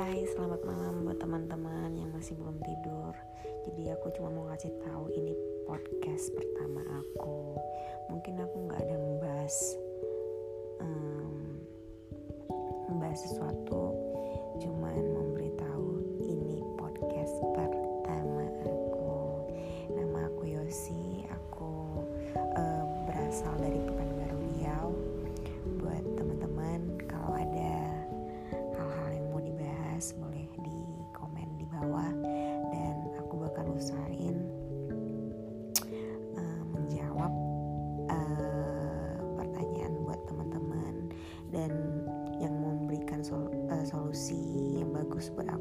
selamat malam buat teman-teman yang masih belum tidur. Jadi aku cuma mau ngasih tahu ini podcast pertama aku. Mungkin aku nggak ada membahas um, membahas sesuatu, cuman memberitahu ini podcast pertama aku. Nama aku Yosi. Aku uh, berasal dari dan yang memberikan sol uh, solusi yang bagus buat aku